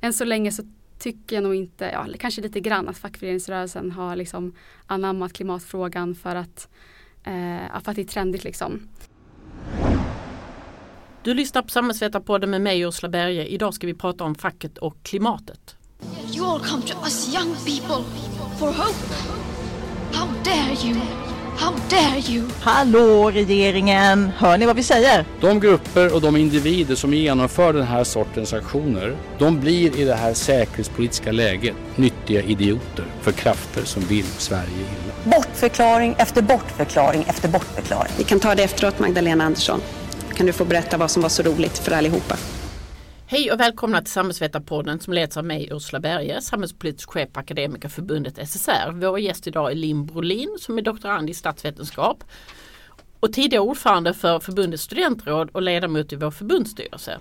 än så länge så tycker jag nog inte, ja kanske lite grann att fackföreningsrörelsen har liksom anammat klimatfrågan för att, eh, för att det är trendigt liksom. Du lyssnar på Samhällsvetarpodden med mig Ursula Berge. Idag ska vi prata om facket och klimatet. You all come to us young people for hope. How dare you? How dare you? Hallå regeringen! Hör ni vad vi säger? De grupper och de individer som genomför den här sortens aktioner, de blir i det här säkerhetspolitiska läget nyttiga idioter för krafter som vill Sverige illa. Bortförklaring efter bortförklaring efter bortförklaring. Vi kan ta det efteråt Magdalena Andersson. Kan du få berätta vad som var så roligt för allihopa? Hej och välkomna till Samhällsvetarpodden som leds av mig Ursula Berge, samhällspolitisk chef på Akademikerförbundet SSR. Vår gäst idag är Linn Brolin som är doktorand i statsvetenskap och tidigare ordförande för förbundets studentråd och ledamot i vår förbundsstyrelse.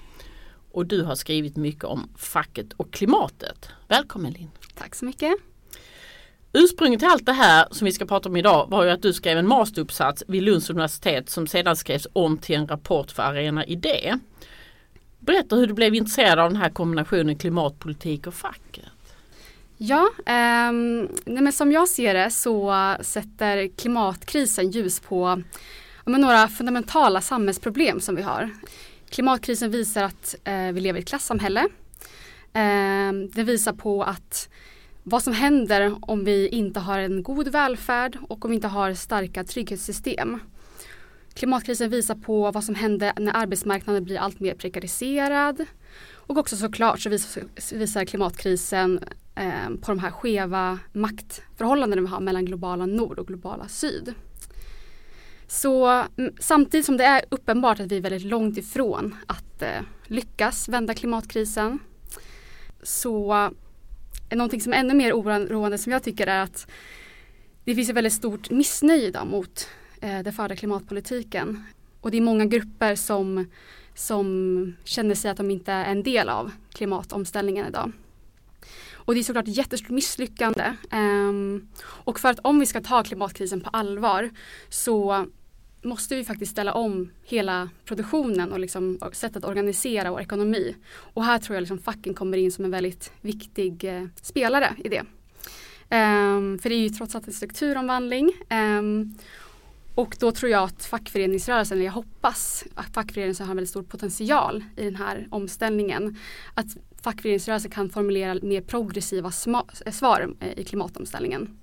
Och du har skrivit mycket om facket och klimatet. Välkommen Linn! Tack så mycket! Ursprunget till allt det här som vi ska prata om idag var ju att du skrev en masteruppsats vid Lunds universitet som sedan skrevs om till en rapport för Arena Idé. Berätta hur du blev intresserad av den här kombinationen klimatpolitik och facket. Ja, eh, men som jag ser det så sätter klimatkrisen ljus på några fundamentala samhällsproblem som vi har. Klimatkrisen visar att eh, vi lever i ett klassamhälle. Eh, det visar på att vad som händer om vi inte har en god välfärd och om vi inte har starka trygghetssystem. Klimatkrisen visar på vad som händer när arbetsmarknaden blir allt mer prekariserad. Och också såklart så visar, klimatkrisen eh, på de här skeva maktförhållandena vi har mellan globala nord och globala syd. Så mm, samtidigt som det är uppenbart att vi är väldigt långt ifrån att eh, lyckas vända klimatkrisen så är någonting som är ännu mer oroande som jag tycker är att det finns ett väldigt stort missnöje idag mot eh, den förda klimatpolitiken. Och det är många grupper som, som känner sig att de inte är en del av klimatomställningen idag. Och det är såklart ett jättestort misslyckande. Ehm, och för att om vi ska ta klimatkrisen på allvar så måste vi faktiskt ställa om hela produktionen och liksom sättet att organisera vår ekonomi. Och här tror jag liksom facken kommer in som en väldigt viktig eh, spelare i det. Ehm, för det är ju trots allt en strukturomvandling. Ehm, och då tror jag att fackföreningsrörelsen, eller jag hoppas att fackföreningsrörelsen har en väldigt stor potential i den här omställningen. Att fackföreningsrörelsen kan formulera mer progressiva eh, svar eh, i klimatomställningen.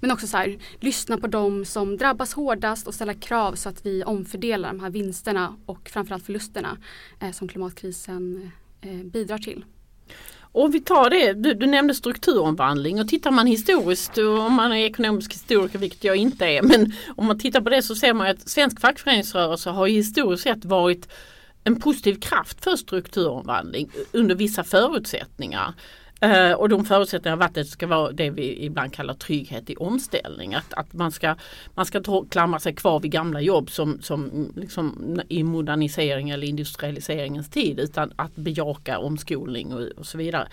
Men också så här, lyssna på dem som drabbas hårdast och ställa krav så att vi omfördelar de här vinsterna och framförallt förlusterna eh, som klimatkrisen eh, bidrar till. Och vi tar det, du, du, nämnde strukturomvandling och tittar man historiskt, om man är ekonomisk historiker, vilket jag inte är, men om man tittar på det så ser man att svensk fackföreningsrörelse har historiskt sett varit en positiv kraft för strukturomvandling under vissa förutsättningar. Eh, och de förutsättningarna har varit att det ska vara det vi ibland kallar trygghet i omställning. Att, att man ska, man ska klamra sig kvar vid gamla jobb som, som liksom i modernisering eller industrialiseringens tid utan att bejaka omskolning och, och så vidare.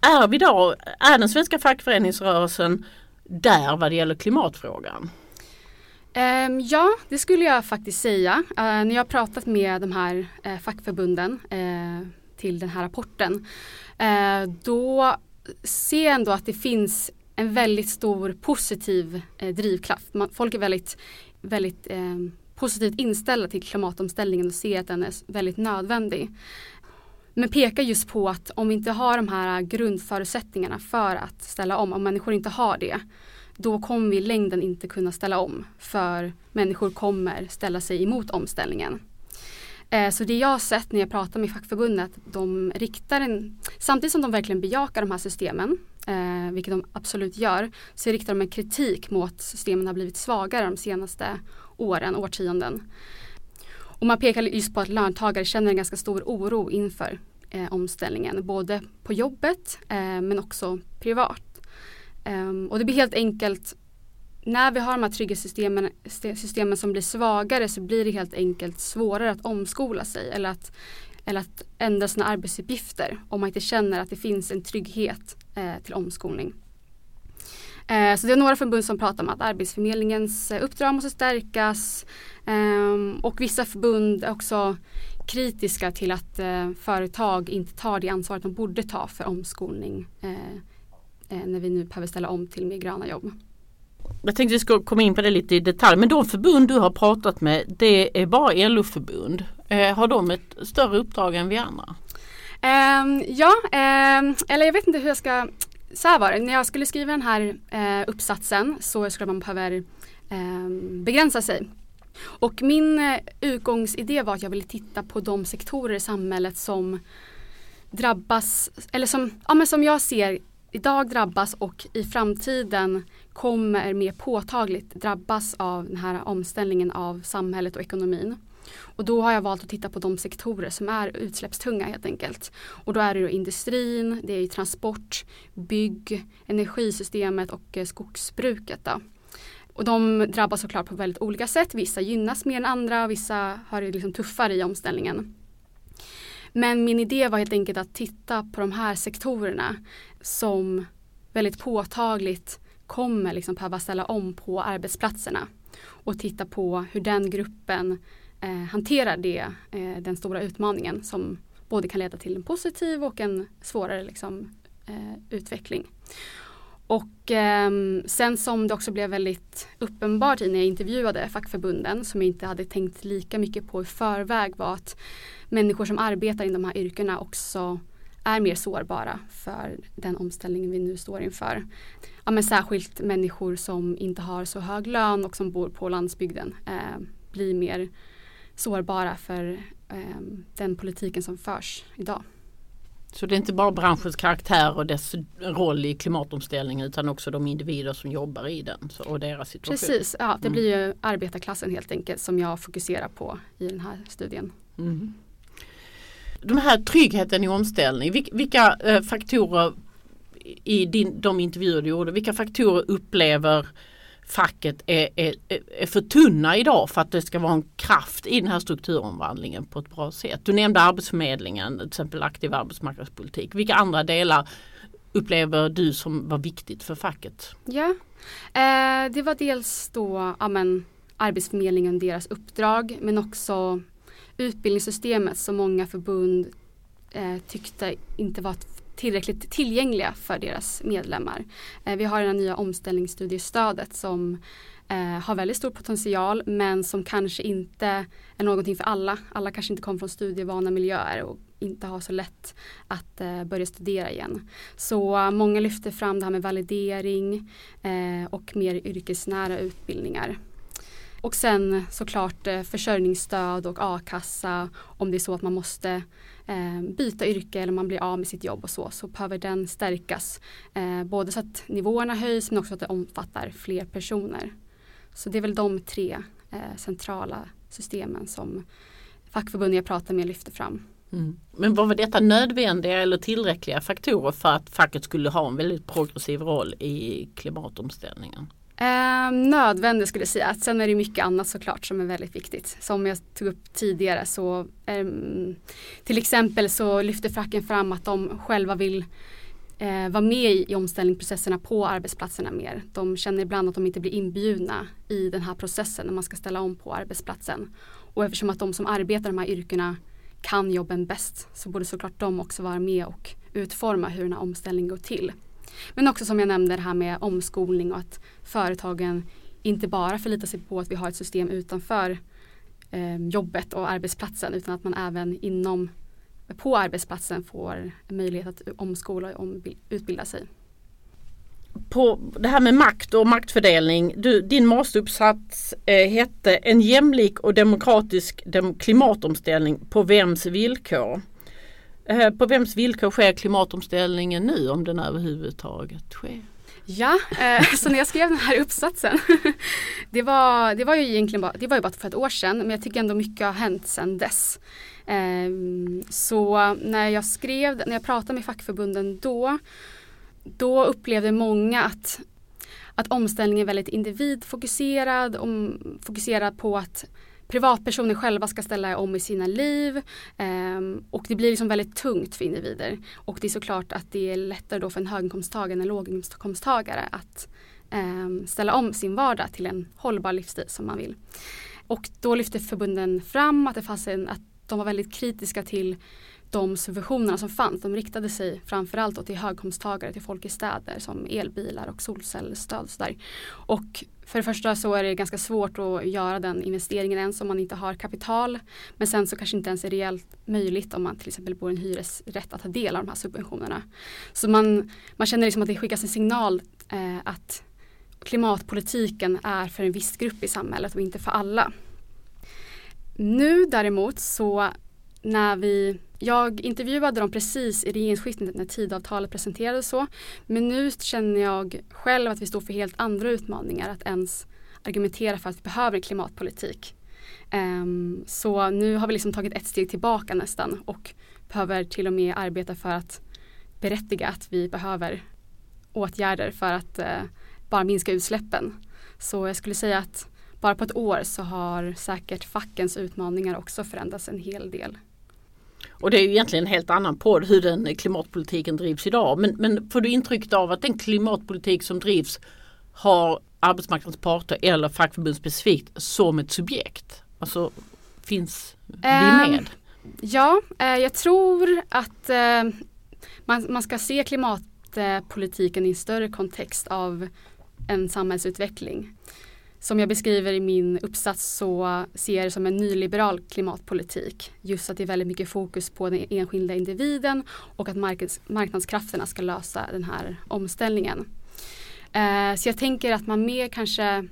Är vi då, är den svenska fackföreningsrörelsen där vad det gäller klimatfrågan? Ehm, ja, det skulle jag faktiskt säga. Eh, när jag pratat med de här eh, fackförbunden eh, till den här rapporten eh, då ser jag ändå att det finns en väldigt stor positiv eh, drivkraft. Folk är väldigt, väldigt eh, positivt inställda till klimatomställningen och ser att den är väldigt nödvändig. Men pekar just på att om vi inte har de här grundförutsättningarna för att ställa om, om människor inte har det, då kommer vi i längden inte kunna ställa om. För människor kommer ställa sig emot omställningen. Eh, så det jag har sett när jag pratar med fackförbundet, de riktar en, samtidigt som de verkligen bejakar de här systemen, eh, vilket de absolut gör, så riktar de en kritik mot att systemen har blivit svagare de senaste åren, årtionden. Och man pekar just på att löntagare känner en ganska stor oro inför eh, omställningen, både på jobbet eh, men också privat. Ehm, och det blir helt enkelt när vi har de här trygghetssystemen systemen som blir svagare så blir det helt enkelt svårare att omskola sig eller att, eller att ändra sina arbetsuppgifter om man inte känner att det finns en trygghet eh, till omskolning. Eh, så det är några förbund som pratar om att Arbetsförmedlingens eh, uppdrag måste stärkas eh, och vissa förbund är också kritiska till att eh, företag inte tar det ansvaret de borde ta för omskolning eh, eh, när vi nu behöver ställa om till mer gröna jobb. Jag tänkte vi ska komma in på det lite i detalj men de förbund du har pratat med det är bara LO-förbund. Eh, har de ett större uppdrag än vi andra? Um, ja, um, eller jag vet inte hur jag ska så här var det, när jag skulle skriva den här eh, uppsatsen så skulle man behöva eh, begränsa sig. Och min eh, utgångsidé var att jag ville titta på de sektorer i samhället som drabbas, eller som, ja, men som jag ser idag drabbas och i framtiden kommer mer påtagligt drabbas av den här omställningen av samhället och ekonomin. Och då har jag valt att titta på de sektorer som är utsläppstunga helt enkelt. Och då är det industrin, det är transport, bygg, energisystemet och eh, skogsbruket. Då. Och de drabbas såklart på väldigt olika sätt. Vissa gynnas mer än andra, och vissa har det liksom tuffare i omställningen. Men min idé var helt enkelt att titta på de här sektorerna som väldigt påtagligt kommer liksom behöva ställa om på arbetsplatserna och titta på hur den gruppen eh, hanterar det, eh, den stora utmaningen som både kan leda till en positiv och en svårare liksom, eh, utveckling. Och eh, sen som det också blev väldigt uppenbart i när jag intervjuade fackförbunden som jag inte hade tänkt lika mycket på i förväg var att människor som arbetar i de här yrkena också är mer sårbara för den omställningen vi nu står inför. Ja, men särskilt människor som inte har så hög lön och som bor på landsbygden eh, blir mer sårbara för eh, den politiken som förs idag. Så det är inte bara branschens karaktär och dess roll i klimatomställningen utan också de individer som jobbar i den och deras situation. Precis, ja, det mm. blir ju arbetarklassen helt enkelt som jag fokuserar på i den här studien. Mm. De här tryggheten i omställning, vilka eh, faktorer i din, de intervjuer du gjorde, vilka faktorer upplever facket är, är, är för tunna idag för att det ska vara en kraft i den här strukturomvandlingen på ett bra sätt. Du nämnde Arbetsförmedlingen, till exempel aktiv arbetsmarknadspolitik. Vilka andra delar upplever du som var viktigt för facket? Ja, eh, det var dels då amen, men, Arbetsförmedlingen, deras uppdrag men också utbildningssystemet som många förbund eh, tyckte inte var tillräckligt tillgängliga för deras medlemmar. Eh, vi har det nya omställningsstudiestödet som eh, har väldigt stor potential men som kanske inte är någonting för alla. Alla kanske inte kommer från studievana miljöer och inte har så lätt att eh, börja studera igen. Så eh, många lyfter fram det här med validering eh, och mer yrkesnära utbildningar. Och sen eh, såklart eh, försörjningsstöd och a-kassa om det är så att man måste eh, byta yrke eller man blir av med sitt jobb och så, så behöver den stärkas. Både så att nivåerna höjs men också att det omfattar fler personer. Så det är väl de tre centrala systemen som fackförbunden jag pratar med lyfter fram. Mm. Men var detta nödvändiga eller tillräckliga faktorer för att facket skulle ha en väldigt progressiv roll i klimatomställningen? Eh, nödvändigt skulle jag säga. Sen är det mycket annat såklart som är väldigt viktigt. Som jag tog upp tidigare så eh, till exempel så lyfter facken fram att de själva vill eh, vara med i, i omställningsprocesserna på arbetsplatserna mer. De känner ibland att de inte blir inbjudna i den här processen när man ska ställa om på arbetsplatsen. Och eftersom att de som arbetar i de här yrkena kan jobben bäst så borde såklart de också vara med och utforma hur den här omställningen går till. Men också som jag nämnde det här med omskolning och att företagen inte bara förlitar sig på att vi har ett system utanför eh, jobbet och arbetsplatsen utan att man även inom på arbetsplatsen får möjlighet att omskola och utbilda sig. På det här med makt och maktfördelning. Du, din masteruppsats eh, hette En jämlik och demokratisk dem klimatomställning på vems villkor? Eh, på vems villkor sker klimatomställningen nu om den överhuvudtaget sker? Ja, eh, så när jag skrev den här uppsatsen det, var, det var ju egentligen bara, det var ju bara för ett år sedan men jag tycker ändå mycket har hänt sedan dess. Eh, så när jag skrev, när jag pratade med fackförbunden då då upplevde många att, att omställningen är väldigt individfokuserad, om, fokuserad på att privatpersoner själva ska ställa om i sina liv eh, och det blir liksom väldigt tungt för individer. Och det är såklart att det är lättare då för en höginkomsttagare än en låginkomsttagare att eh, ställa om sin vardag till en hållbar livsstil som man vill. Och då lyfte förbunden fram att det fanns en, att de var väldigt kritiska till de subventionerna som fanns. De riktade sig framförallt till höginkomsttagare, till folk i städer som elbilar och solcellsstöd. Och, så och för det första så är det ganska svårt att göra den investeringen ens om man inte har kapital. Men sen så kanske inte ens är reellt möjligt om man till exempel bor i en hyresrätt att ta del av de här subventionerna. Så man, man känner liksom att det skickas en signal eh, att klimatpolitiken är för en viss grupp i samhället och inte för alla. Nu däremot så när vi jag intervjuade dem precis i regeringsskiftet när tidavtalet presenterades så. Men nu känner jag själv att vi står för helt andra utmaningar att ens argumentera för att vi behöver en klimatpolitik. Um, så nu har vi liksom tagit ett steg tillbaka nästan och behöver till och med arbeta för att berättiga att vi behöver åtgärder för att uh, bara minska utsläppen. Så jag skulle säga att bara på ett år så har säkert fackens utmaningar också förändrats en hel del. Och det är ju egentligen en helt annan podd hur den klimatpolitiken drivs idag. Men, men får du intrycket av att den klimatpolitik som drivs har arbetsmarknadens parter eller fackförbund specifikt som ett subjekt? Alltså finns vi ehm, med? ja, uh, jag tror att uh, man, man ska se klimatpolitiken i en större kontext av en samhällsutveckling. Som jag beskriver i min uppsats så ser jag det som en nyliberal klimatpolitik. Just att det är väldigt mycket fokus på den enskilda individen och att marknads marknadskrafterna ska lösa den här omställningen. Eh, så jag tänker att man mer kanske,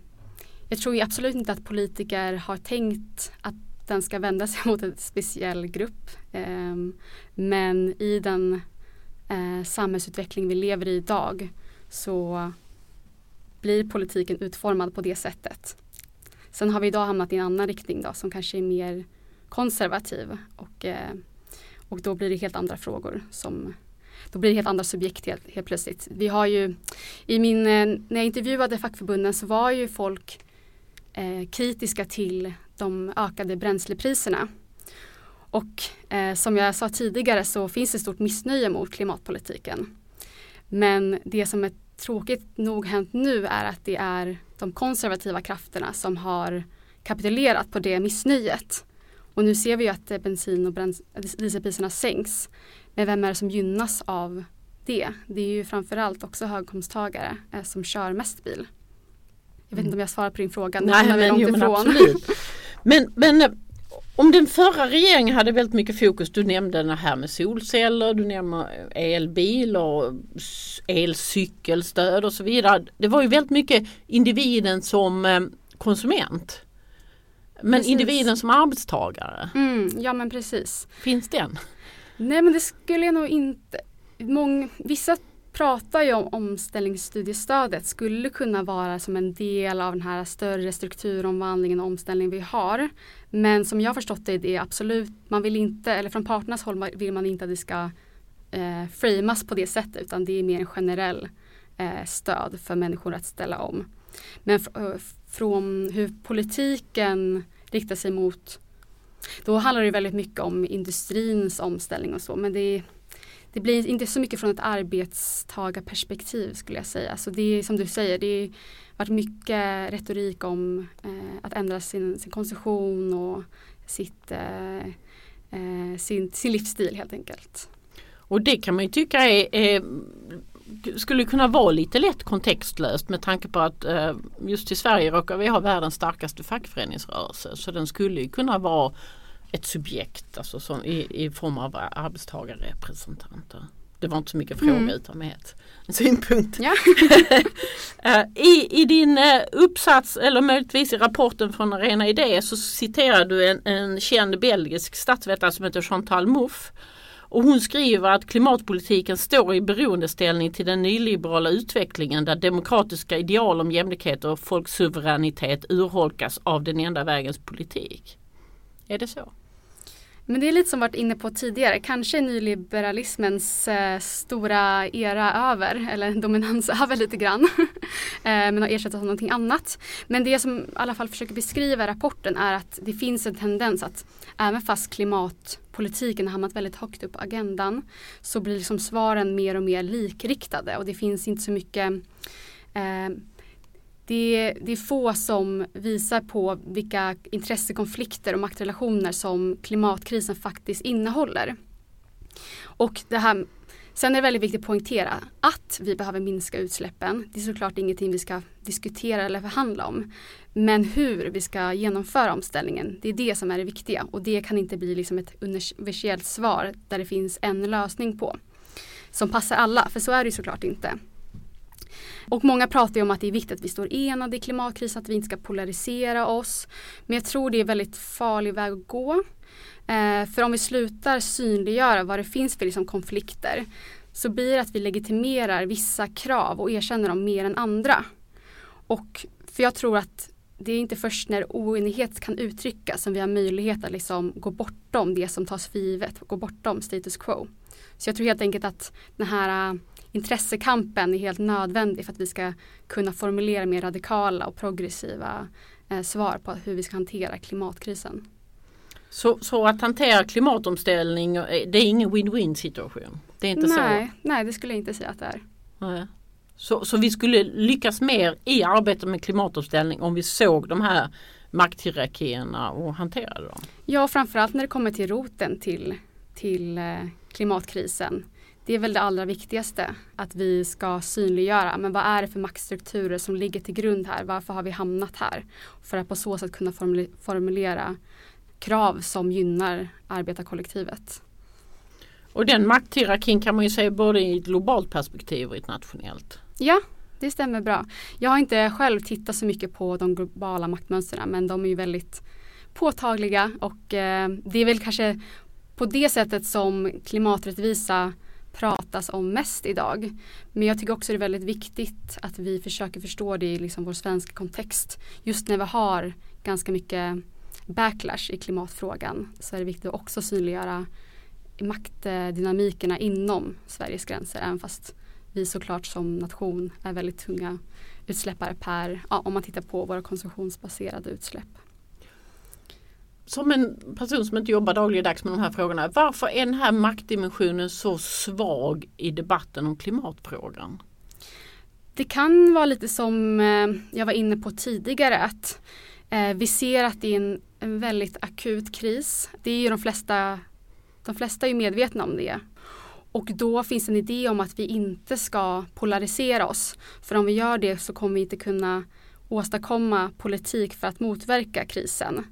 jag tror absolut inte att politiker har tänkt att den ska vända sig mot en speciell grupp. Ehm, men i den eh, samhällsutveckling vi lever i idag så blir politiken utformad på det sättet. Sen har vi idag hamnat i en annan riktning då som kanske är mer konservativ och, eh, och då blir det helt andra frågor som då blir det helt andra subjekt helt, helt plötsligt. Vi har ju i min, eh, när jag intervjuade fackförbunden så var ju folk eh, kritiska till de ökade bränslepriserna. Och eh, som jag sa tidigare så finns det stort missnöje mot klimatpolitiken. Men det som är tråkigt nog hänt nu är att det är de konservativa krafterna som har kapitulerat på det missnöjet. Och nu ser vi att bensin och dieselpriserna sänks. Men vem är det som gynnas av det? Det är ju framförallt också högkomsttagare eh, som kör mest bil. Jag vet inte om jag svarar på din fråga. Nej, men, jo, men absolut. Men, men om den förra regeringen hade väldigt mycket fokus, du nämnde det här med solceller, du nämner elbil och elcykelstöd och så vidare. Det var ju väldigt mycket individen som eh, konsument. Men precis. individen som arbetstagare. Mm, ja men precis. Finns den? Nej men det skulle jag nog inte. Mång, vissa pratar ju om omställningsstudiestödet skulle kunna vara som en del av den här större strukturomvandlingen och omställningen vi har. Men som jag förstått det, det är absolut, man vill inte, eller från parternas håll vill man inte att det ska eh, framas på det sättet utan det är mer en generell eh, stöd för människor att ställa om. Men eh, från hur politiken riktar sig mot då handlar det väldigt mycket om industrins omställning och så men det är det blir inte så mycket från ett arbetstagarperspektiv skulle jag säga. Så det är som du säger, det har varit mycket retorik om eh, att ändra sin, sin konsumtion och sitt, eh, eh, sin, sin livsstil helt enkelt. Och det kan man ju tycka är, är skulle kunna vara lite lätt kontextlöst med tanke på att eh, just i Sverige råkar vi ha världens starkaste fackföreningsrörelse. Så den skulle ju kunna vara ett subjekt alltså som, i, i form av arbetstagarrepresentanter. Det var inte så mycket fråga mm. utan mer en synpunkt. Ja. Eh, I, I din uh, uppsats eller möjligtvis i rapporten från Arena Idé så citerar du en, en känd belgisk statsvetare som heter Chantal Mouffe. Och hon skriver att klimatpolitiken står i beroendeställning till den nyliberala utvecklingen där demokratiska ideal om jämlikhet och folksuveränitet urholkas av den enda vägens politik. Är det så? Men det är lite som varit inne på tidigare, kanske nyliberalismens eh, stora era över, eller dominans över lite grann. eh, men har ersatts av någonting annat. Men det som i alla fall försöker beskriva i rapporten är att det finns en tendens att även fast klimatpolitiken har hamnat väldigt högt upp på agendan så blir liksom svaren mer och mer likriktade och det finns inte så mycket eh, det, det är få som visar på vilka intressekonflikter och maktrelationer som klimatkrisen faktiskt innehåller. Och det här Sen är det väldigt viktigt att poängtera att vi behöver minska utsläppen. Det är såklart ingenting vi ska diskutera eller förhandla om. Men hur vi ska genomföra omställningen, det är det som är det viktiga. Och det kan inte bli liksom ett universellt svar där det finns en lösning på. Som passar alla, för så är det såklart inte. Och många pratar ju om att det är viktigt att vi står enade i klimatkrisen, att vi inte ska polarisera oss. Men jag tror det är väldigt farlig väg att gå. Eh, för om vi slutar synliggöra vad det finns för liksom konflikter så blir det att vi legitimerar vissa krav och erkänner dem mer än andra. Och för jag tror att det är inte först när oenighet kan uttryckas som vi har möjlighet att liksom gå bortom det som tas för givet, gå bortom status quo. Så jag tror helt enkelt att den här intressekampen är helt nödvändig för att vi ska kunna formulera mer radikala och progressiva eh, svar på hur vi ska hantera klimatkrisen. Så, så att hantera klimatomställning, eh, det är ingen win-win situation? Det är inte nej, så? Nej, det skulle jag inte säga att det är. Nej. Så, så vi skulle lyckas mer i arbetet med klimatomställning om vi såg de här makthierarkierna och hanterade dem? Ja, framförallt när det kommer till roten till, till eh, klimatkrisen. Det är väl det allra viktigaste, att vi ska synliggöra, men vad är det för maktstrukturer som ligger till grund här? Varför har vi hamnat här? För att på så sätt kunna formulera krav som gynnar arbetarkollektivet. Och den makthierarkin kan man ju säga både i ett globalt perspektiv och i ett nationellt. Ja, det stämmer bra. Jag har inte själv tittat så mycket på de globala maktmönstren men de är ju väldigt påtagliga och eh, det är väl kanske på det sättet som klimaträttvisa pratas om mest idag. Men jag tycker också det är väldigt viktigt att vi försöker förstå det i liksom vår svenska kontext. Just när vi har ganska mycket backlash i klimatfrågan så är det viktigt att också synliggöra maktdynamikerna inom Sveriges gränser även fast vi såklart som nation är väldigt tunga utsläppare per, ja, om man tittar på våra konsumtionsbaserade utsläpp. Som en person som inte jobbar dagligdags med de här frågorna, varför är den här maktdimensionen så svag i debatten om klimatfrågan? Det kan vara lite som eh, jag var inne på tidigare att eh, vi ser att det är en, en väldigt akut kris. Det är ju de flesta, de flesta är medvetna om det. Och då finns en idé om att vi inte ska polarisera oss. För om vi gör det så kommer vi inte kunna åstadkomma politik för att motverka krisen.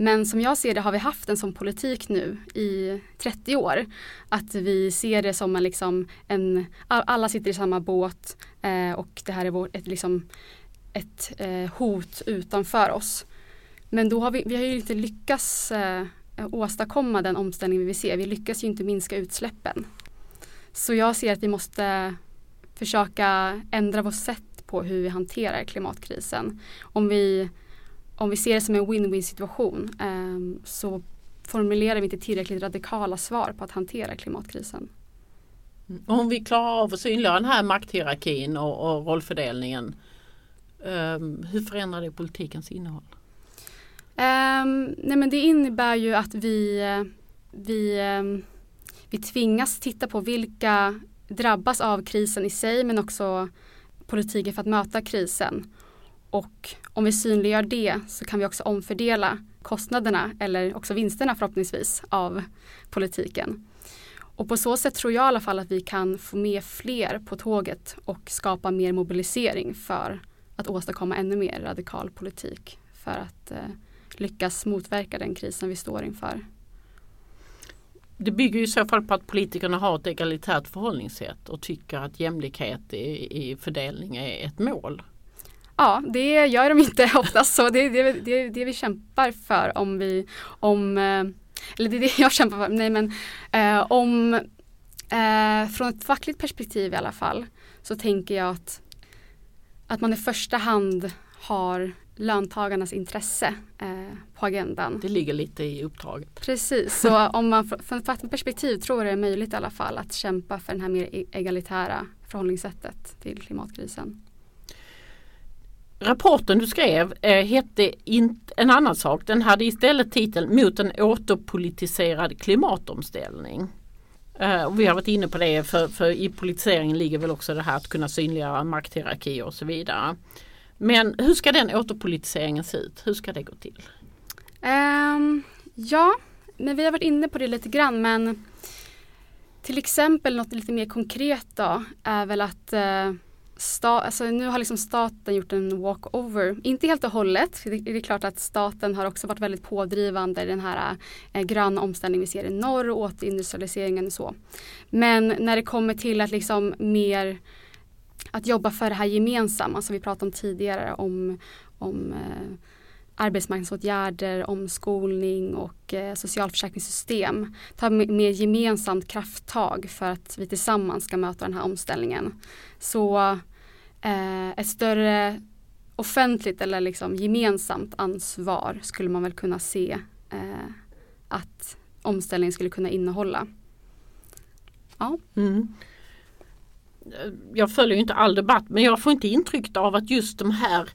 Men som jag ser det har vi haft en sån politik nu i 30 år. Att vi ser det som en, liksom, en alla sitter i samma båt eh, och det här är vår, ett, liksom, ett eh, hot utanför oss. Men då har vi, vi har ju inte lyckats eh, åstadkomma den omställning vi vill se. Vi lyckas ju inte minska utsläppen. Så jag ser att vi måste försöka ändra vårt sätt på hur vi hanterar klimatkrisen. Om vi, om vi ser det som en win-win situation eh, så formulerar vi inte tillräckligt radikala svar på att hantera klimatkrisen. Mm. Om vi klarar av att synliggöra den här makthierarkin och, och rollfördelningen, eh, hur förändrar det politikens innehåll? Um, nej men det innebär ju att vi, vi, um, vi tvingas titta på vilka drabbas av krisen i sig men också politiken för att möta krisen. Och om vi synliggör det så kan vi också omfördela kostnaderna eller också vinsterna förhoppningsvis av politiken. Och på så sätt tror jag i alla fall att vi kan få med fler på tåget och skapa mer mobilisering för att åstadkomma ännu mer radikal politik för att eh, lyckas motverka den krisen vi står inför. Det bygger i så fall på att politikerna har ett egalitärt förhållningssätt och tycker att jämlikhet i, i fördelning är ett mål. Ja, det gör de inte oftast så. Det är det, det, det vi kämpar för om vi, om, eh, eller det är det jag kämpar för, nej men eh, om, eh, från ett fackligt perspektiv i alla fall, så tänker jag att, att man i första hand har löntagarnas intresse eh, på agendan. Det ligger lite i uppdraget. Precis, så om man från ett fackligt perspektiv tror det är möjligt i alla fall att kämpa för det här mer e-, egalitära förhållningssättet till klimatkrisen. Rapporten du skrev eh, hette inte en annan sak. Den hade istället titeln Mot en återpolitiserad klimatomställning. Eh, och vi har varit inne på det för, för i politiseringen ligger väl också det här att kunna synliggöra makthierarkier och så vidare. Men hur ska den återpolitiseringen se ut? Hur ska det gå till? Um, ja, men vi har varit inne på det lite grann men till exempel något lite mer konkret då är väl att uh, sta, alltså nu har liksom staten gjort en walkover, inte helt och hållet, det, det är klart att staten har också varit väldigt pådrivande i den här eh, gröna omställningen vi ser i norr och återindustrialiseringen och så. Men när det kommer till att liksom mer att jobba för det här gemensamma som vi pratade om tidigare om, om eh, arbetsmarknadsåtgärder, omskolning och eh, socialförsäkringssystem. Ta mer gemensamt krafttag för att vi tillsammans ska möta den här omställningen. Så eh, ett större offentligt eller liksom gemensamt ansvar skulle man väl kunna se eh, att omställningen skulle kunna innehålla. Ja. Mm. Jag följer inte all debatt men jag får inte intrycket av att just de här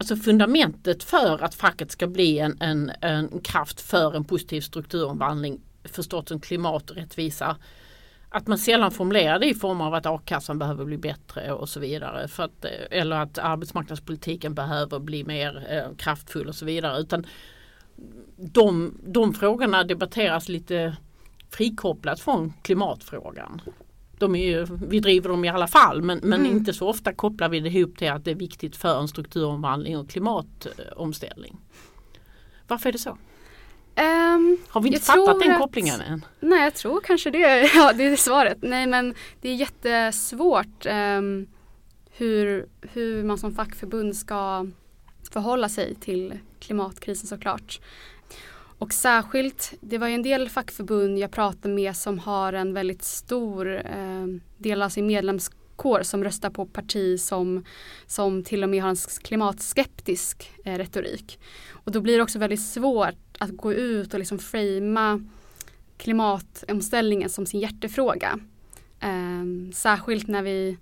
Alltså fundamentet för att facket ska bli en, en, en kraft för en positiv strukturomvandling förstått som klimaträttvisa att man sällan formulerar det i form av att a-kassan behöver bli bättre och så vidare. För att, eller att arbetsmarknadspolitiken behöver bli mer eh, kraftfull och så vidare. Utan de, de frågorna debatteras lite frikopplat från klimatfrågan. De ju, vi driver dem i alla fall men, men mm. inte så ofta kopplar vi det ihop till att det är viktigt för en strukturomvandling och klimatomställning. Varför är det så? Um, Har vi inte fattat den att, kopplingen än? Nej jag tror kanske det. Ja det är svaret. Nej men det är jättesvårt um, hur, hur man som fackförbund ska förhålla sig till klimatkrisen såklart. Och särskilt, det var ju en del fackförbund jag pratade med som har en väldigt stor eh, del av sin medlemskår som röstar på parti som, som till och med har en klimatskeptisk eh, retorik. Och då blir det också väldigt svårt att gå ut och liksom framea klimatomställningen som sin hjärtefråga. Eh, särskilt när vi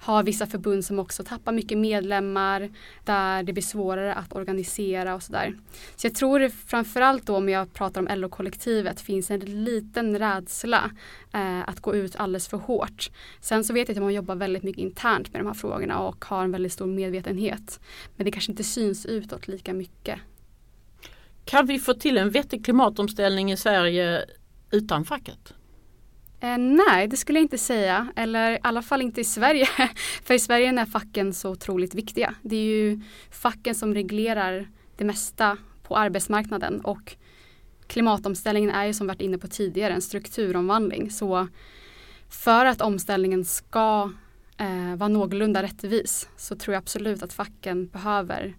har vissa förbund som också tappar mycket medlemmar där det blir svårare att organisera och sådär. Så jag tror framförallt då om jag pratar om LO-kollektivet finns en liten rädsla eh, att gå ut alldeles för hårt. Sen så vet jag att man jobbar väldigt mycket internt med de här frågorna och har en väldigt stor medvetenhet. Men det kanske inte syns utåt lika mycket. Kan vi få till en vettig klimatomställning i Sverige utan facket? Eh, nej, det skulle jag inte säga. Eller i alla fall inte i Sverige. För i Sverige är facken så otroligt viktiga. Det är ju facken som reglerar det mesta på arbetsmarknaden och klimatomställningen är ju som varit inne på tidigare en strukturomvandling. Så för att omställningen ska eh, vara någorlunda rättvis så tror jag absolut att facken behöver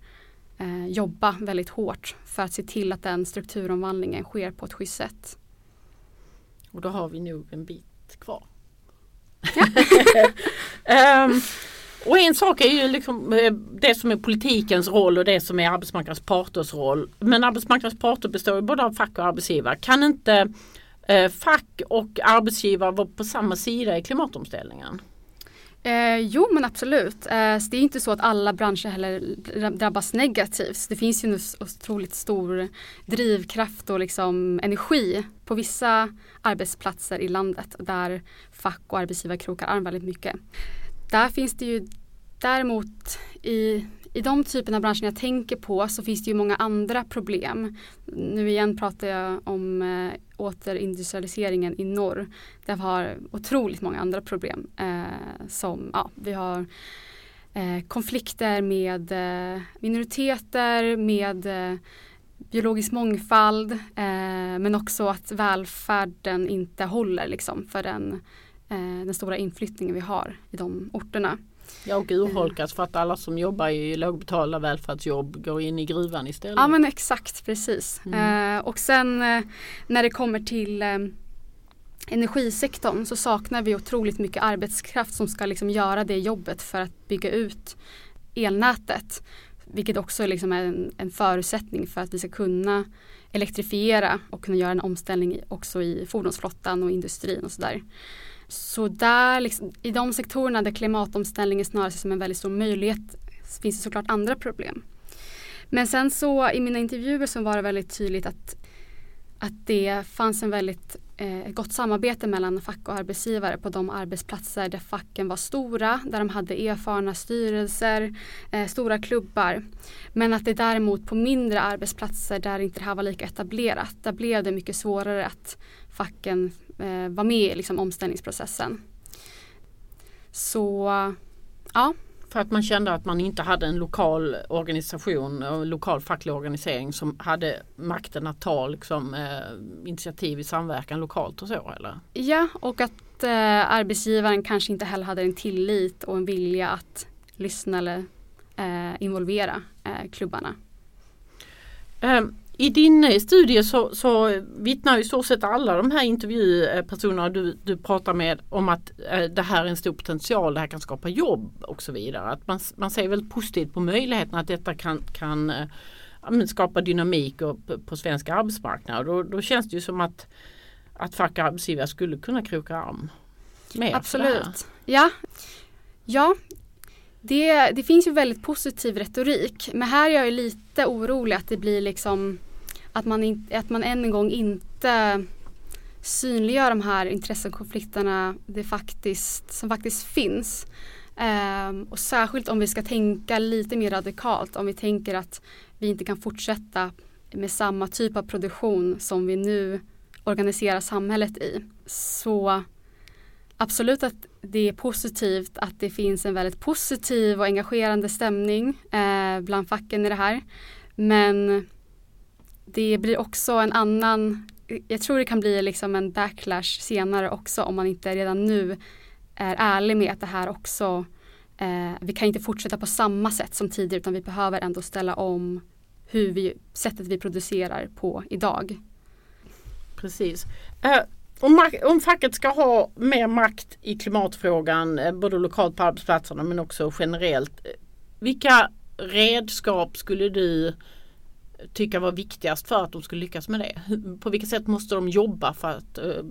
eh, jobba väldigt hårt för att se till att den strukturomvandlingen sker på ett schysst sätt. Och då har vi nog en bit kvar. um, och en sak är ju liksom eh, det som är politikens roll och det som är arbetsmarknadens parters roll. Men arbetsmarknadens parter består ju både av fack och arbetsgivare. Kan inte eh, fack och arbetsgivare vara på samma sida i klimatomställningen? Eh, jo men absolut. Eh, det är inte så att alla branscher heller drabbas negativt. Det finns ju en otroligt stor drivkraft och liksom energi på vissa arbetsplatser i landet där fack och arbetsgivare krokar arm väldigt mycket. Där finns det ju däremot i i de typerna av branscher jag tänker på så finns det ju många andra problem. Nu igen pratar jag om eh, återindustrialiseringen i norr. Där vi har otroligt många andra problem. Eh, som ja, vi har eh, konflikter med eh, minoriteter, med eh, biologisk mångfald eh, men också att välfärden inte håller liksom, för den, eh, den stora inflyttningen vi har i de orterna. Ja och urholkas för att alla som jobbar i lågbetalda välfärdsjobb går in i gruvan istället. Ja men exakt precis. Mm. Eh, och sen eh, när det kommer till eh, energisektorn så saknar vi otroligt mycket arbetskraft som ska liksom göra det jobbet för att bygga ut elnätet. Vilket också liksom är en, en förutsättning för att vi ska kunna elektrifiera och kunna göra en omställning också i fordonsflottan och industrin och sådär. Så där, liksom, i de sektorerna där klimatomställningen snarare ses som en väldigt stor möjlighet finns det såklart andra problem. Men sen så i mina intervjuer så var det väldigt tydligt att, att det fanns en väldigt eh, gott samarbete mellan fack och arbetsgivare på de arbetsplatser där facken var stora, där de hade erfarna styrelser, eh, stora klubbar. Men att det däremot på mindre arbetsplatser där inte det här var lika etablerat, där blev det mycket svårare att facken eh, var med i liksom, omställningsprocessen. Så ja, för att man kände att man inte hade en lokal organisation och lokal facklig organisering som hade makten att ta liksom, eh, initiativ i samverkan lokalt och så eller? Ja och att eh, arbetsgivaren kanske inte heller hade en tillit och en vilja att lyssna eller eh, involvera eh, klubbarna. Um, i din eh, studie så, så vittnar i stort sett alla de här intervjupersonerna du, du pratar med om att eh, det här är en stor potential, det här kan skapa jobb och så vidare. Att man, man ser väldigt positivt på möjligheten att detta kan, kan eh, skapa dynamik och, på, på svensk arbetsmarknad. Då, då känns det ju som att, att fack och arbetsgivare skulle kunna kroka arm. Med Absolut. Ja. ja, det, det finns ju väldigt positiv retorik. Men här är jag lite orolig att det blir liksom att man, in, att man än en gång inte synliggör de här intressekonflikterna det faktiskt, som faktiskt finns. Um, och särskilt om vi ska tänka lite mer radikalt, om vi tänker att vi inte kan fortsätta med samma typ av produktion som vi nu organiserar samhället i. Så absolut att det är positivt att det finns en väldigt positiv och engagerande stämning eh, bland facken i det här. Men det blir också en annan, jag tror det kan bli liksom en backlash senare också om man inte redan nu är ärlig med att det här också, eh, vi kan inte fortsätta på samma sätt som tidigare utan vi behöver ändå ställa om hur vi, sättet vi producerar på idag. Precis. Uh, om, om facket ska ha mer makt i klimatfrågan, eh, både lokalt på arbetsplatserna men också generellt. Eh, vilka redskap skulle du tycka var viktigast för att de skulle lyckas med det? På vilket sätt måste de jobba för att eh,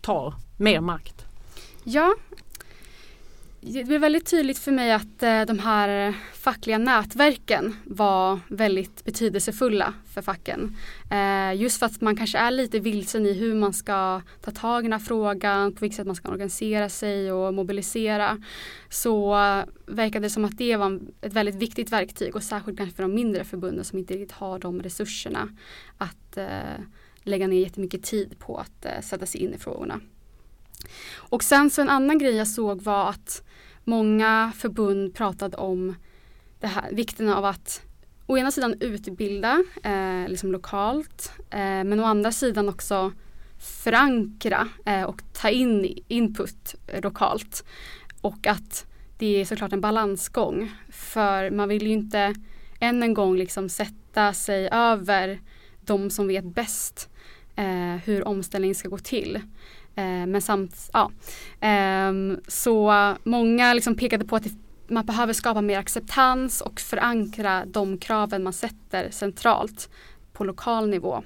ta mer makt? Ja, det blev väldigt tydligt för mig att eh, de här fackliga nätverken var väldigt betydelsefulla för facken. Eh, just för att man kanske är lite vilsen i hur man ska ta tag i den här frågan, på vilket sätt man ska organisera sig och mobilisera. Så verkade det som att det var ett väldigt viktigt verktyg och särskilt kanske för de mindre förbunden som inte riktigt har de resurserna att eh, lägga ner jättemycket tid på att sätta sig in i frågorna. Och sen så en annan grej jag såg var att många förbund pratade om det här, vikten av att å ena sidan utbilda eh, liksom lokalt eh, men å andra sidan också förankra eh, och ta in input lokalt. Och att det är såklart en balansgång för man vill ju inte än en gång liksom sätta sig över de som vet bäst eh, hur omställningen ska gå till. Eh, men samt, ja. Eh, så många liksom pekade på att man behöver skapa mer acceptans och förankra de kraven man sätter centralt på lokal nivå.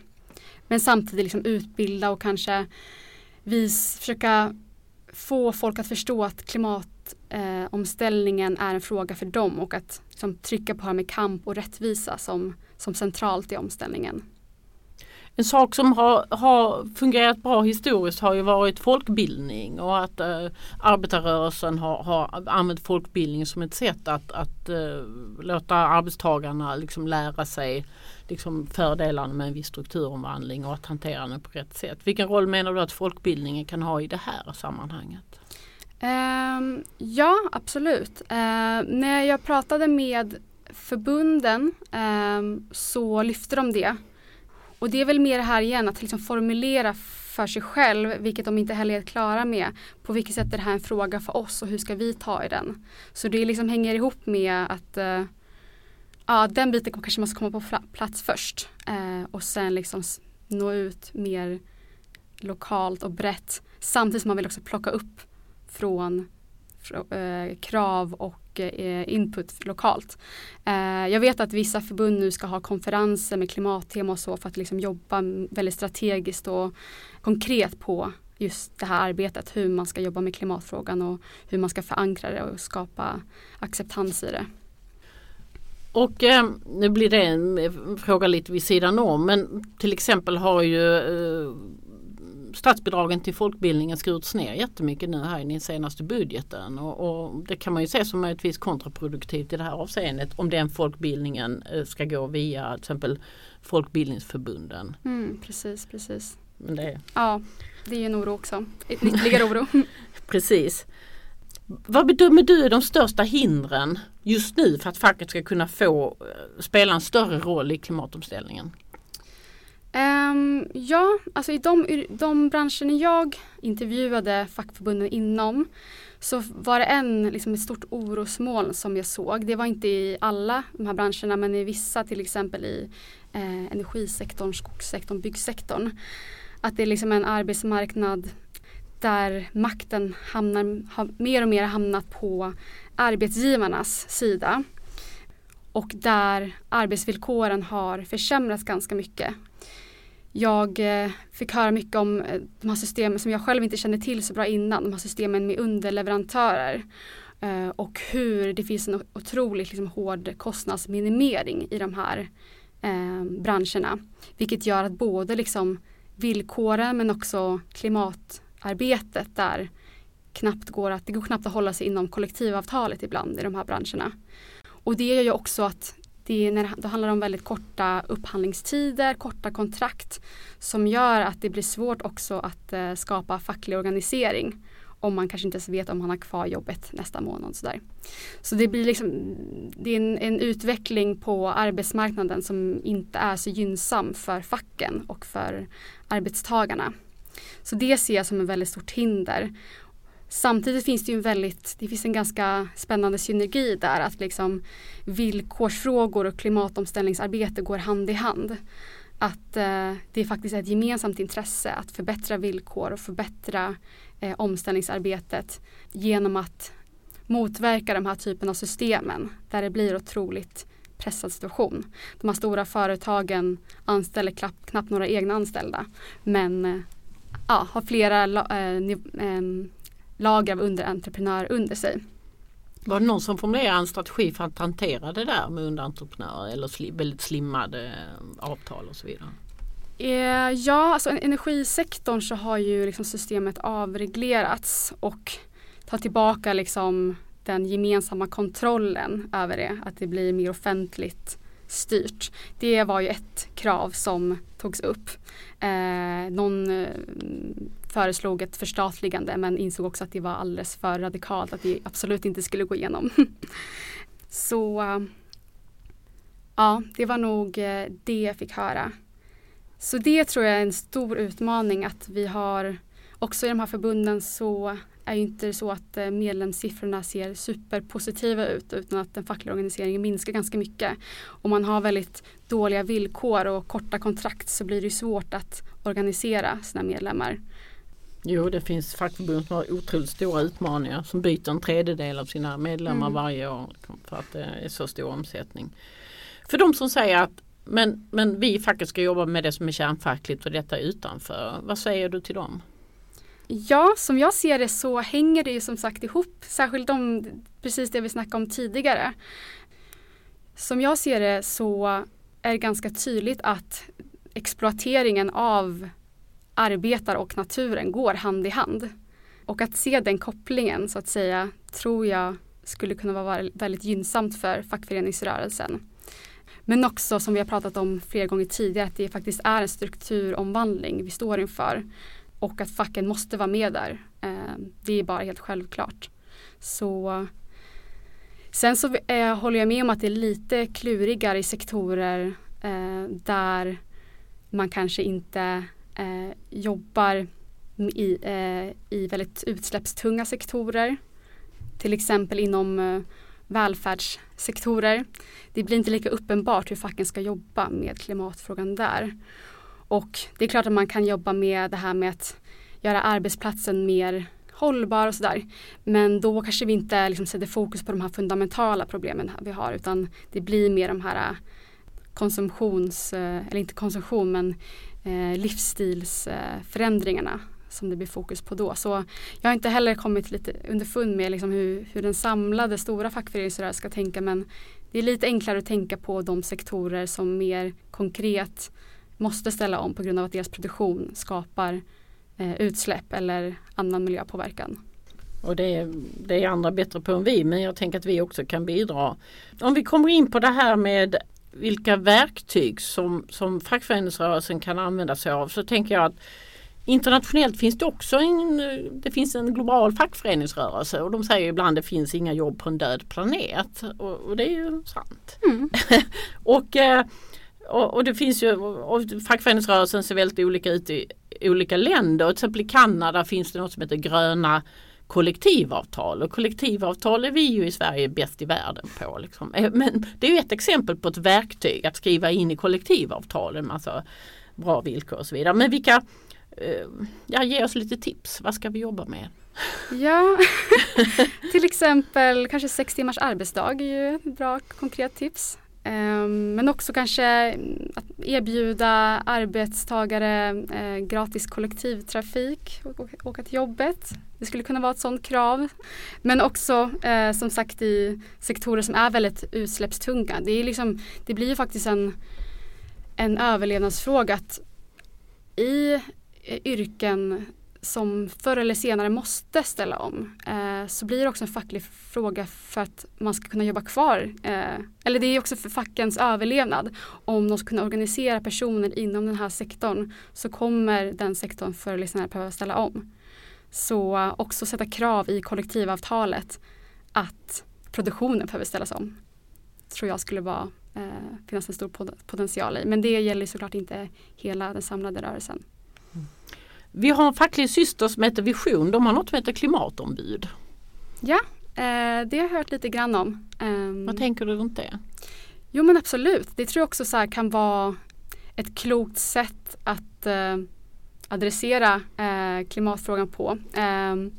Men samtidigt liksom utbilda och kanske vis, försöka få folk att förstå att klimatomställningen eh, är en fråga för dem och att liksom, trycka på det här med kamp och rättvisa som, som centralt i omställningen. En sak som har, har fungerat bra historiskt har ju varit folkbildning och att eh, arbetarrörelsen har, har använt folkbildning som ett sätt att, att eh, låta arbetstagarna liksom lära sig liksom fördelarna med en viss strukturomvandling och att hantera den på rätt sätt. Vilken roll menar du att folkbildningen kan ha i det här sammanhanget? Um, ja, absolut. Uh, när jag pratade med förbunden um, ehm, så lyfte de det och det är väl mer det här igen att liksom formulera för sig själv, vilket de inte heller är klara med. På vilket sätt är det här en fråga för oss och hur ska vi ta i den? Så det liksom hänger ihop med att uh, ja, den biten kanske måste komma på plats först uh, och sen liksom nå ut mer lokalt och brett samtidigt som man vill också plocka upp från, från uh, eh, krav och mycket eh, input lokalt. Eh, jag vet att vissa förbund nu ska ha konferenser med klimattema och så för att liksom jobba väldigt strategiskt och konkret på just det här arbetet, hur man ska jobba med klimatfrågan och hur man ska förankra det och skapa acceptans i det. Och eh, nu blir det en fråga lite vid sidan om men till exempel har ju eh, statsbidragen till folkbildningen skurits ner jättemycket nu här i den senaste budgeten och, och, det kan man ju se som möjligtvis kontraproduktivt i det här avseendet om den folkbildningen eh, ska gå via till exempel folkbildningsförbunden. Mm, precis, precis. Men det... Ja, det är en oro också. Ytterligare oro. precis. Vad bedömer du är de största hindren just nu för att facket ska kunna få eh, spela en större roll i klimatomställningen? Um, ja, alltså i de, de branscherna jag intervjuade fackförbunden inom så var det en, liksom ett stort orosmoln som jag såg. Det var inte i alla de här branscherna men i vissa till exempel i eh, energisektorn, skogssektorn, byggsektorn. Att det är liksom en arbetsmarknad där makten hamnar, har mer och mer hamnat på arbetsgivarnas sida. Och där arbetsvillkoren har försämrats ganska mycket. Jag eh, fick höra mycket om eh, de här systemen som jag själv inte kände till så bra innan, de här systemen med underleverantörer eh, och hur det finns en otroligt liksom, hård kostnadsminimering i de här eh, branscherna. Vilket gör att både liksom, villkoren men också klimatarbetet där knappt går att, det går knappt att hålla sig inom kollektivavtalet ibland i de här branscherna. Och det gör ju också att det, när då handlar om väldigt korta upphandlingstider, korta kontrakt som gör att det blir svårt också att eh, skapa facklig organisering om man kanske inte ens vet om man har kvar jobbet nästa månad. Sådär. Så det blir liksom det är en, en, utveckling på arbetsmarknaden som inte är så gynnsam för facken och för arbetstagarna. Så det ser jag som ett väldigt stort hinder. Samtidigt finns det ju en väldigt, det finns en ganska spännande synergi där att liksom villkorsfrågor och klimatomställningsarbete går hand i hand. Att eh, det är faktiskt ett gemensamt intresse att förbättra villkor och förbättra eh, omställningsarbetet genom att motverka de här typen av systemen där det blir otroligt pressad situation. De här stora företagen anställer knappt, knappt några egna anställda men eh, ja, har flera eh, eh lager av underentreprenörer under sig. Var det någon som formulerade en strategi för att hantera det där med underentreprenörer eller väldigt slimmade eh, avtal och så vidare? Eh, ja, alltså energisektorn så har ju liksom systemet avreglerats och tar tillbaka liksom den gemensamma kontrollen över det, att det blir mer offentligt styrt. Det var ju ett krav som togs upp. Eh, någon eh, föreslog ett förstatligande men insåg också att det var alldeles för radikalt, att det absolut inte skulle gå igenom. Så ja, det var nog eh, det jag fick höra. Så det tror jag är en stor utmaning att vi har också i de här förbunden så är ju inte så att eh, medlemssiffrorna ser superpositiva ut utan att den fackliga organiseringen minskar ganska mycket. Om man har väldigt dåliga villkor och korta kontrakt så blir det svårt att organisera sina medlemmar. Jo, det finns fackförbund som har otroligt stora utmaningar som byter en tredjedel av sina medlemmar mm. varje år för att det är så stor omsättning. För de som säger att men, men vi i facket ska jobba med det som är kärnfackligt och detta utanför. Vad säger du till dem? Ja, som jag ser det så hänger det ju som sagt ihop, särskilt om precis det vi snackade om tidigare. Som jag ser det så är det ganska tydligt att exploateringen av arbetar och naturen går hand i hand. Och att se den kopplingen så att säga tror jag skulle kunna vara väldigt gynnsamt för fackföreningsrörelsen. Men också som vi har pratat om flera gånger tidigare att det faktiskt är en strukturomvandling vi står inför. Och att facken måste vara med där. Eh, det är bara helt självklart. Så Sen så eh, håller jag med om att det är lite klurigare i sektorer eh, där man kanske inte eh, jobbar i, eh, i väldigt utsläppstunga sektorer. Till exempel inom eh, välfärdssektorer. Det blir inte lika uppenbart hur facken ska jobba med klimatfrågan där. Och det är klart att man kan jobba med det här med att göra arbetsplatsen mer hållbar och sådär. Men då kanske vi inte liksom sätter fokus på de här fundamentala problemen vi har utan det blir mer de här eh, konsumtions, eh, eller inte konsumtion men eh, livsstilsförändringarna som det blir fokus på då. Så jag har inte heller kommit lite underfund med liksom hur, hur den samlade stora fackföreningsrörelsen ska tänka men det är lite enklare att tänka på de sektorer som mer konkret måste ställa om på grund av att deras produktion skapar eh, utsläpp eller annan miljöpåverkan. Och det, det är andra bättre på än vi men jag tänker att vi också kan bidra. Om vi kommer in på det här med vilka verktyg som, som fackföreningsrörelsen kan använda sig av så tänker jag att Internationellt finns det också en, det finns en global fackföreningsrörelse och de säger ibland att det finns inga jobb på en död planet. Och, och det är ju sant. Mm. och, eh, och, och, det finns ju, och fackföreningsrörelsen ser väldigt olika ut i olika länder. Till exempel i Kanada finns det något som heter gröna kollektivavtal och kollektivavtal är vi ju i Sverige bäst i världen på. Liksom. Eh, men det är ju ett exempel på ett verktyg att skriva in i kollektivavtal en massa alltså bra villkor och så vidare. Men vilka, eh, ja, ge oss lite tips, vad ska vi jobba med? Ja, till exempel kanske sex timmars arbetsdag är ju ett bra konkret tips. Ehm, men också kanske mm, att erbjuda arbetstagare eh, gratis kollektivtrafik och åka till jobbet. Det skulle kunna vara ett sådant krav. Men också eh, som sagt i sektorer som är väldigt utsläppstunga. Det, är liksom, det blir ju faktiskt en, en överlevnadsfråga att i yrken som förr eller senare måste ställa om eh, så blir det också en facklig fråga för att man ska kunna jobba kvar. Eh, eller det är också för fackens överlevnad. Om de ska kunna organisera personer inom den här sektorn så kommer den sektorn förr eller senare behöva ställa om. Så eh, också sätta krav i kollektivavtalet att produktionen behöver ställas om. Tror jag skulle vara, eh, finnas en stor potential i. Men det gäller såklart inte hela den samlade rörelsen. Mm. Vi har en facklig syster som heter Vision. De har något som heter klimatombud. Ja, eh, det har jag hört lite grann om. Um, Vad tänker du runt det? Jo men absolut. Det tror jag också så kan vara ett klokt sätt att eh, adressera eh, klimatfrågan på. Ehm,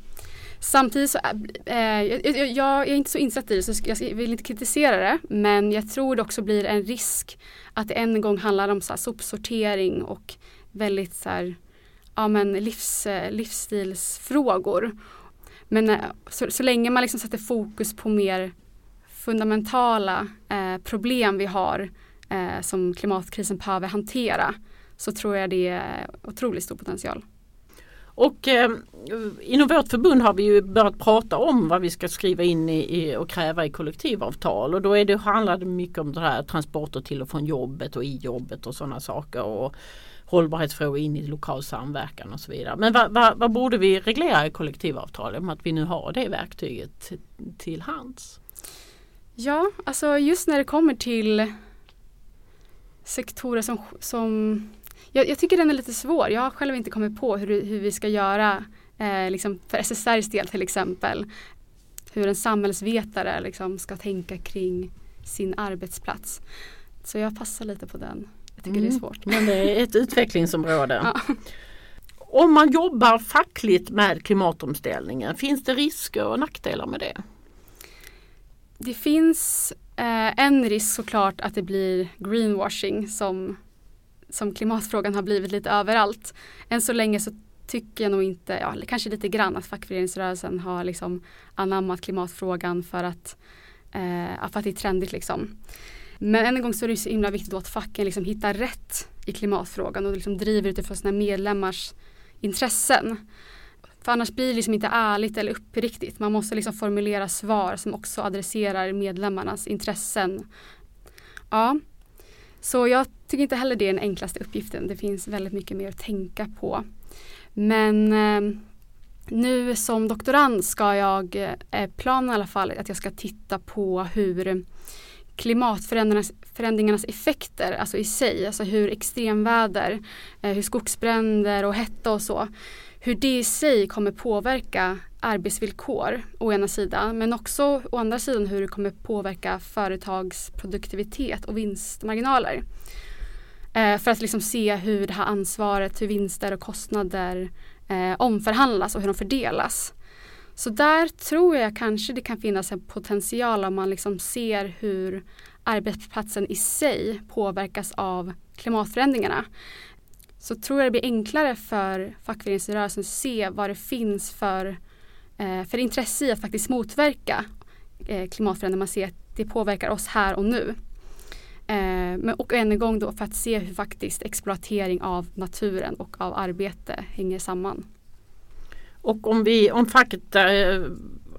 samtidigt så eh, jag, jag, är inte så insatt i det så jag vill inte kritisera det men jag tror det också blir en risk att det en gång handlar om så här, sopsortering och väldigt så här, ja, men livs, eh, livsstilsfrågor. Men eh, så, så länge man liksom sätter fokus på mer fundamentala eh, problem vi har eh, som klimatkrisen behöver hantera så tror jag det är otroligt stor potential. Och eh, inom vårt förbund har vi ju börjat prata om vad vi ska skriva in i, i och kräva i kollektivavtal och då är det, handlar det mycket om det här transporter till och från jobbet och i jobbet och sådana saker. Och hållbarhetsfrågor in i lokal samverkan och så vidare. Men vad, vad, vad borde vi reglera i kollektivavtalet om att vi nu har det verktyget till hands? Ja, alltså just när det kommer till sektorer som, som jag, jag, tycker den är lite svår. Jag har själv inte kommit på hur, hur vi ska göra eh, liksom för SSRs del till exempel. Hur en samhällsvetare liksom ska tänka kring sin arbetsplats. Så jag passar lite på den. Jag tycker mm. det är mm. svårt. Men det är ett utvecklingsområde. Ja. Om man jobbar fackligt med klimatomställningen, finns det risker och nackdelar med det? Det finns eh, en risk såklart att det blir greenwashing som, som klimatfrågan har blivit lite överallt. Än så länge så tycker jag nog inte, ja kanske lite grann att fackföreningsrörelsen har liksom anammat klimatfrågan för att, eh, för att det är trendigt liksom. Men än en gång så är det så himla viktigt att facken liksom hittar rätt i klimatfrågan och liksom driver utifrån sina medlemmars intressen. För annars blir det liksom inte ärligt eller uppriktigt. Man måste liksom formulera svar som också adresserar medlemmarnas intressen. Ja, så jag tycker inte heller det är den enklaste uppgiften. Det finns väldigt mycket mer att tänka på. Men eh, nu som doktorand ska jag, eh, planen i alla fall, att jag ska titta på hur klimatförändringarnas effekter, alltså i sig, alltså hur extremväder, eh, hur skogsbränder och hetta och så, hur det i sig kommer påverka arbetsvillkor å ena sidan men också å andra sidan hur det kommer påverka företags produktivitet och vinstmarginaler. Eh, för att liksom se hur det här ansvaret, hur vinster och kostnader eh, omförhandlas och hur de fördelas. Så där tror jag kanske det kan finnas en potential om man liksom ser hur arbetsplatsen i sig påverkas av klimatförändringarna. Så tror jag det blir enklare för fackföreningsrörelsen att se vad det finns för, eh, för intresse i att faktiskt motverka eh, klimatförändringar. Man ser att det påverkar oss här och nu. Eh, och än en gång då för att se hur faktiskt exploatering av naturen och av arbete hänger samman. Och om, vi, om facket äh,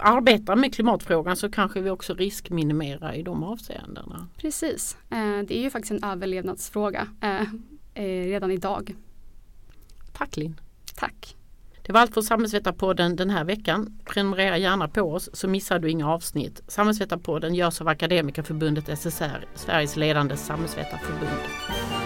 arbetar med klimatfrågan så kanske vi också riskminimerar i de avseendena. Precis, eh, det är ju faktiskt en överlevnadsfråga eh, eh redan idag. Tack Linn. Tack. Det var allt för Samhällsvetarpodden den här veckan. Prenumerera gärna på oss så missar du inga avsnitt. Samhällsvetarpodden görs av Akademikerförbundet SSR, Sveriges ledande samhällsvetarförbund.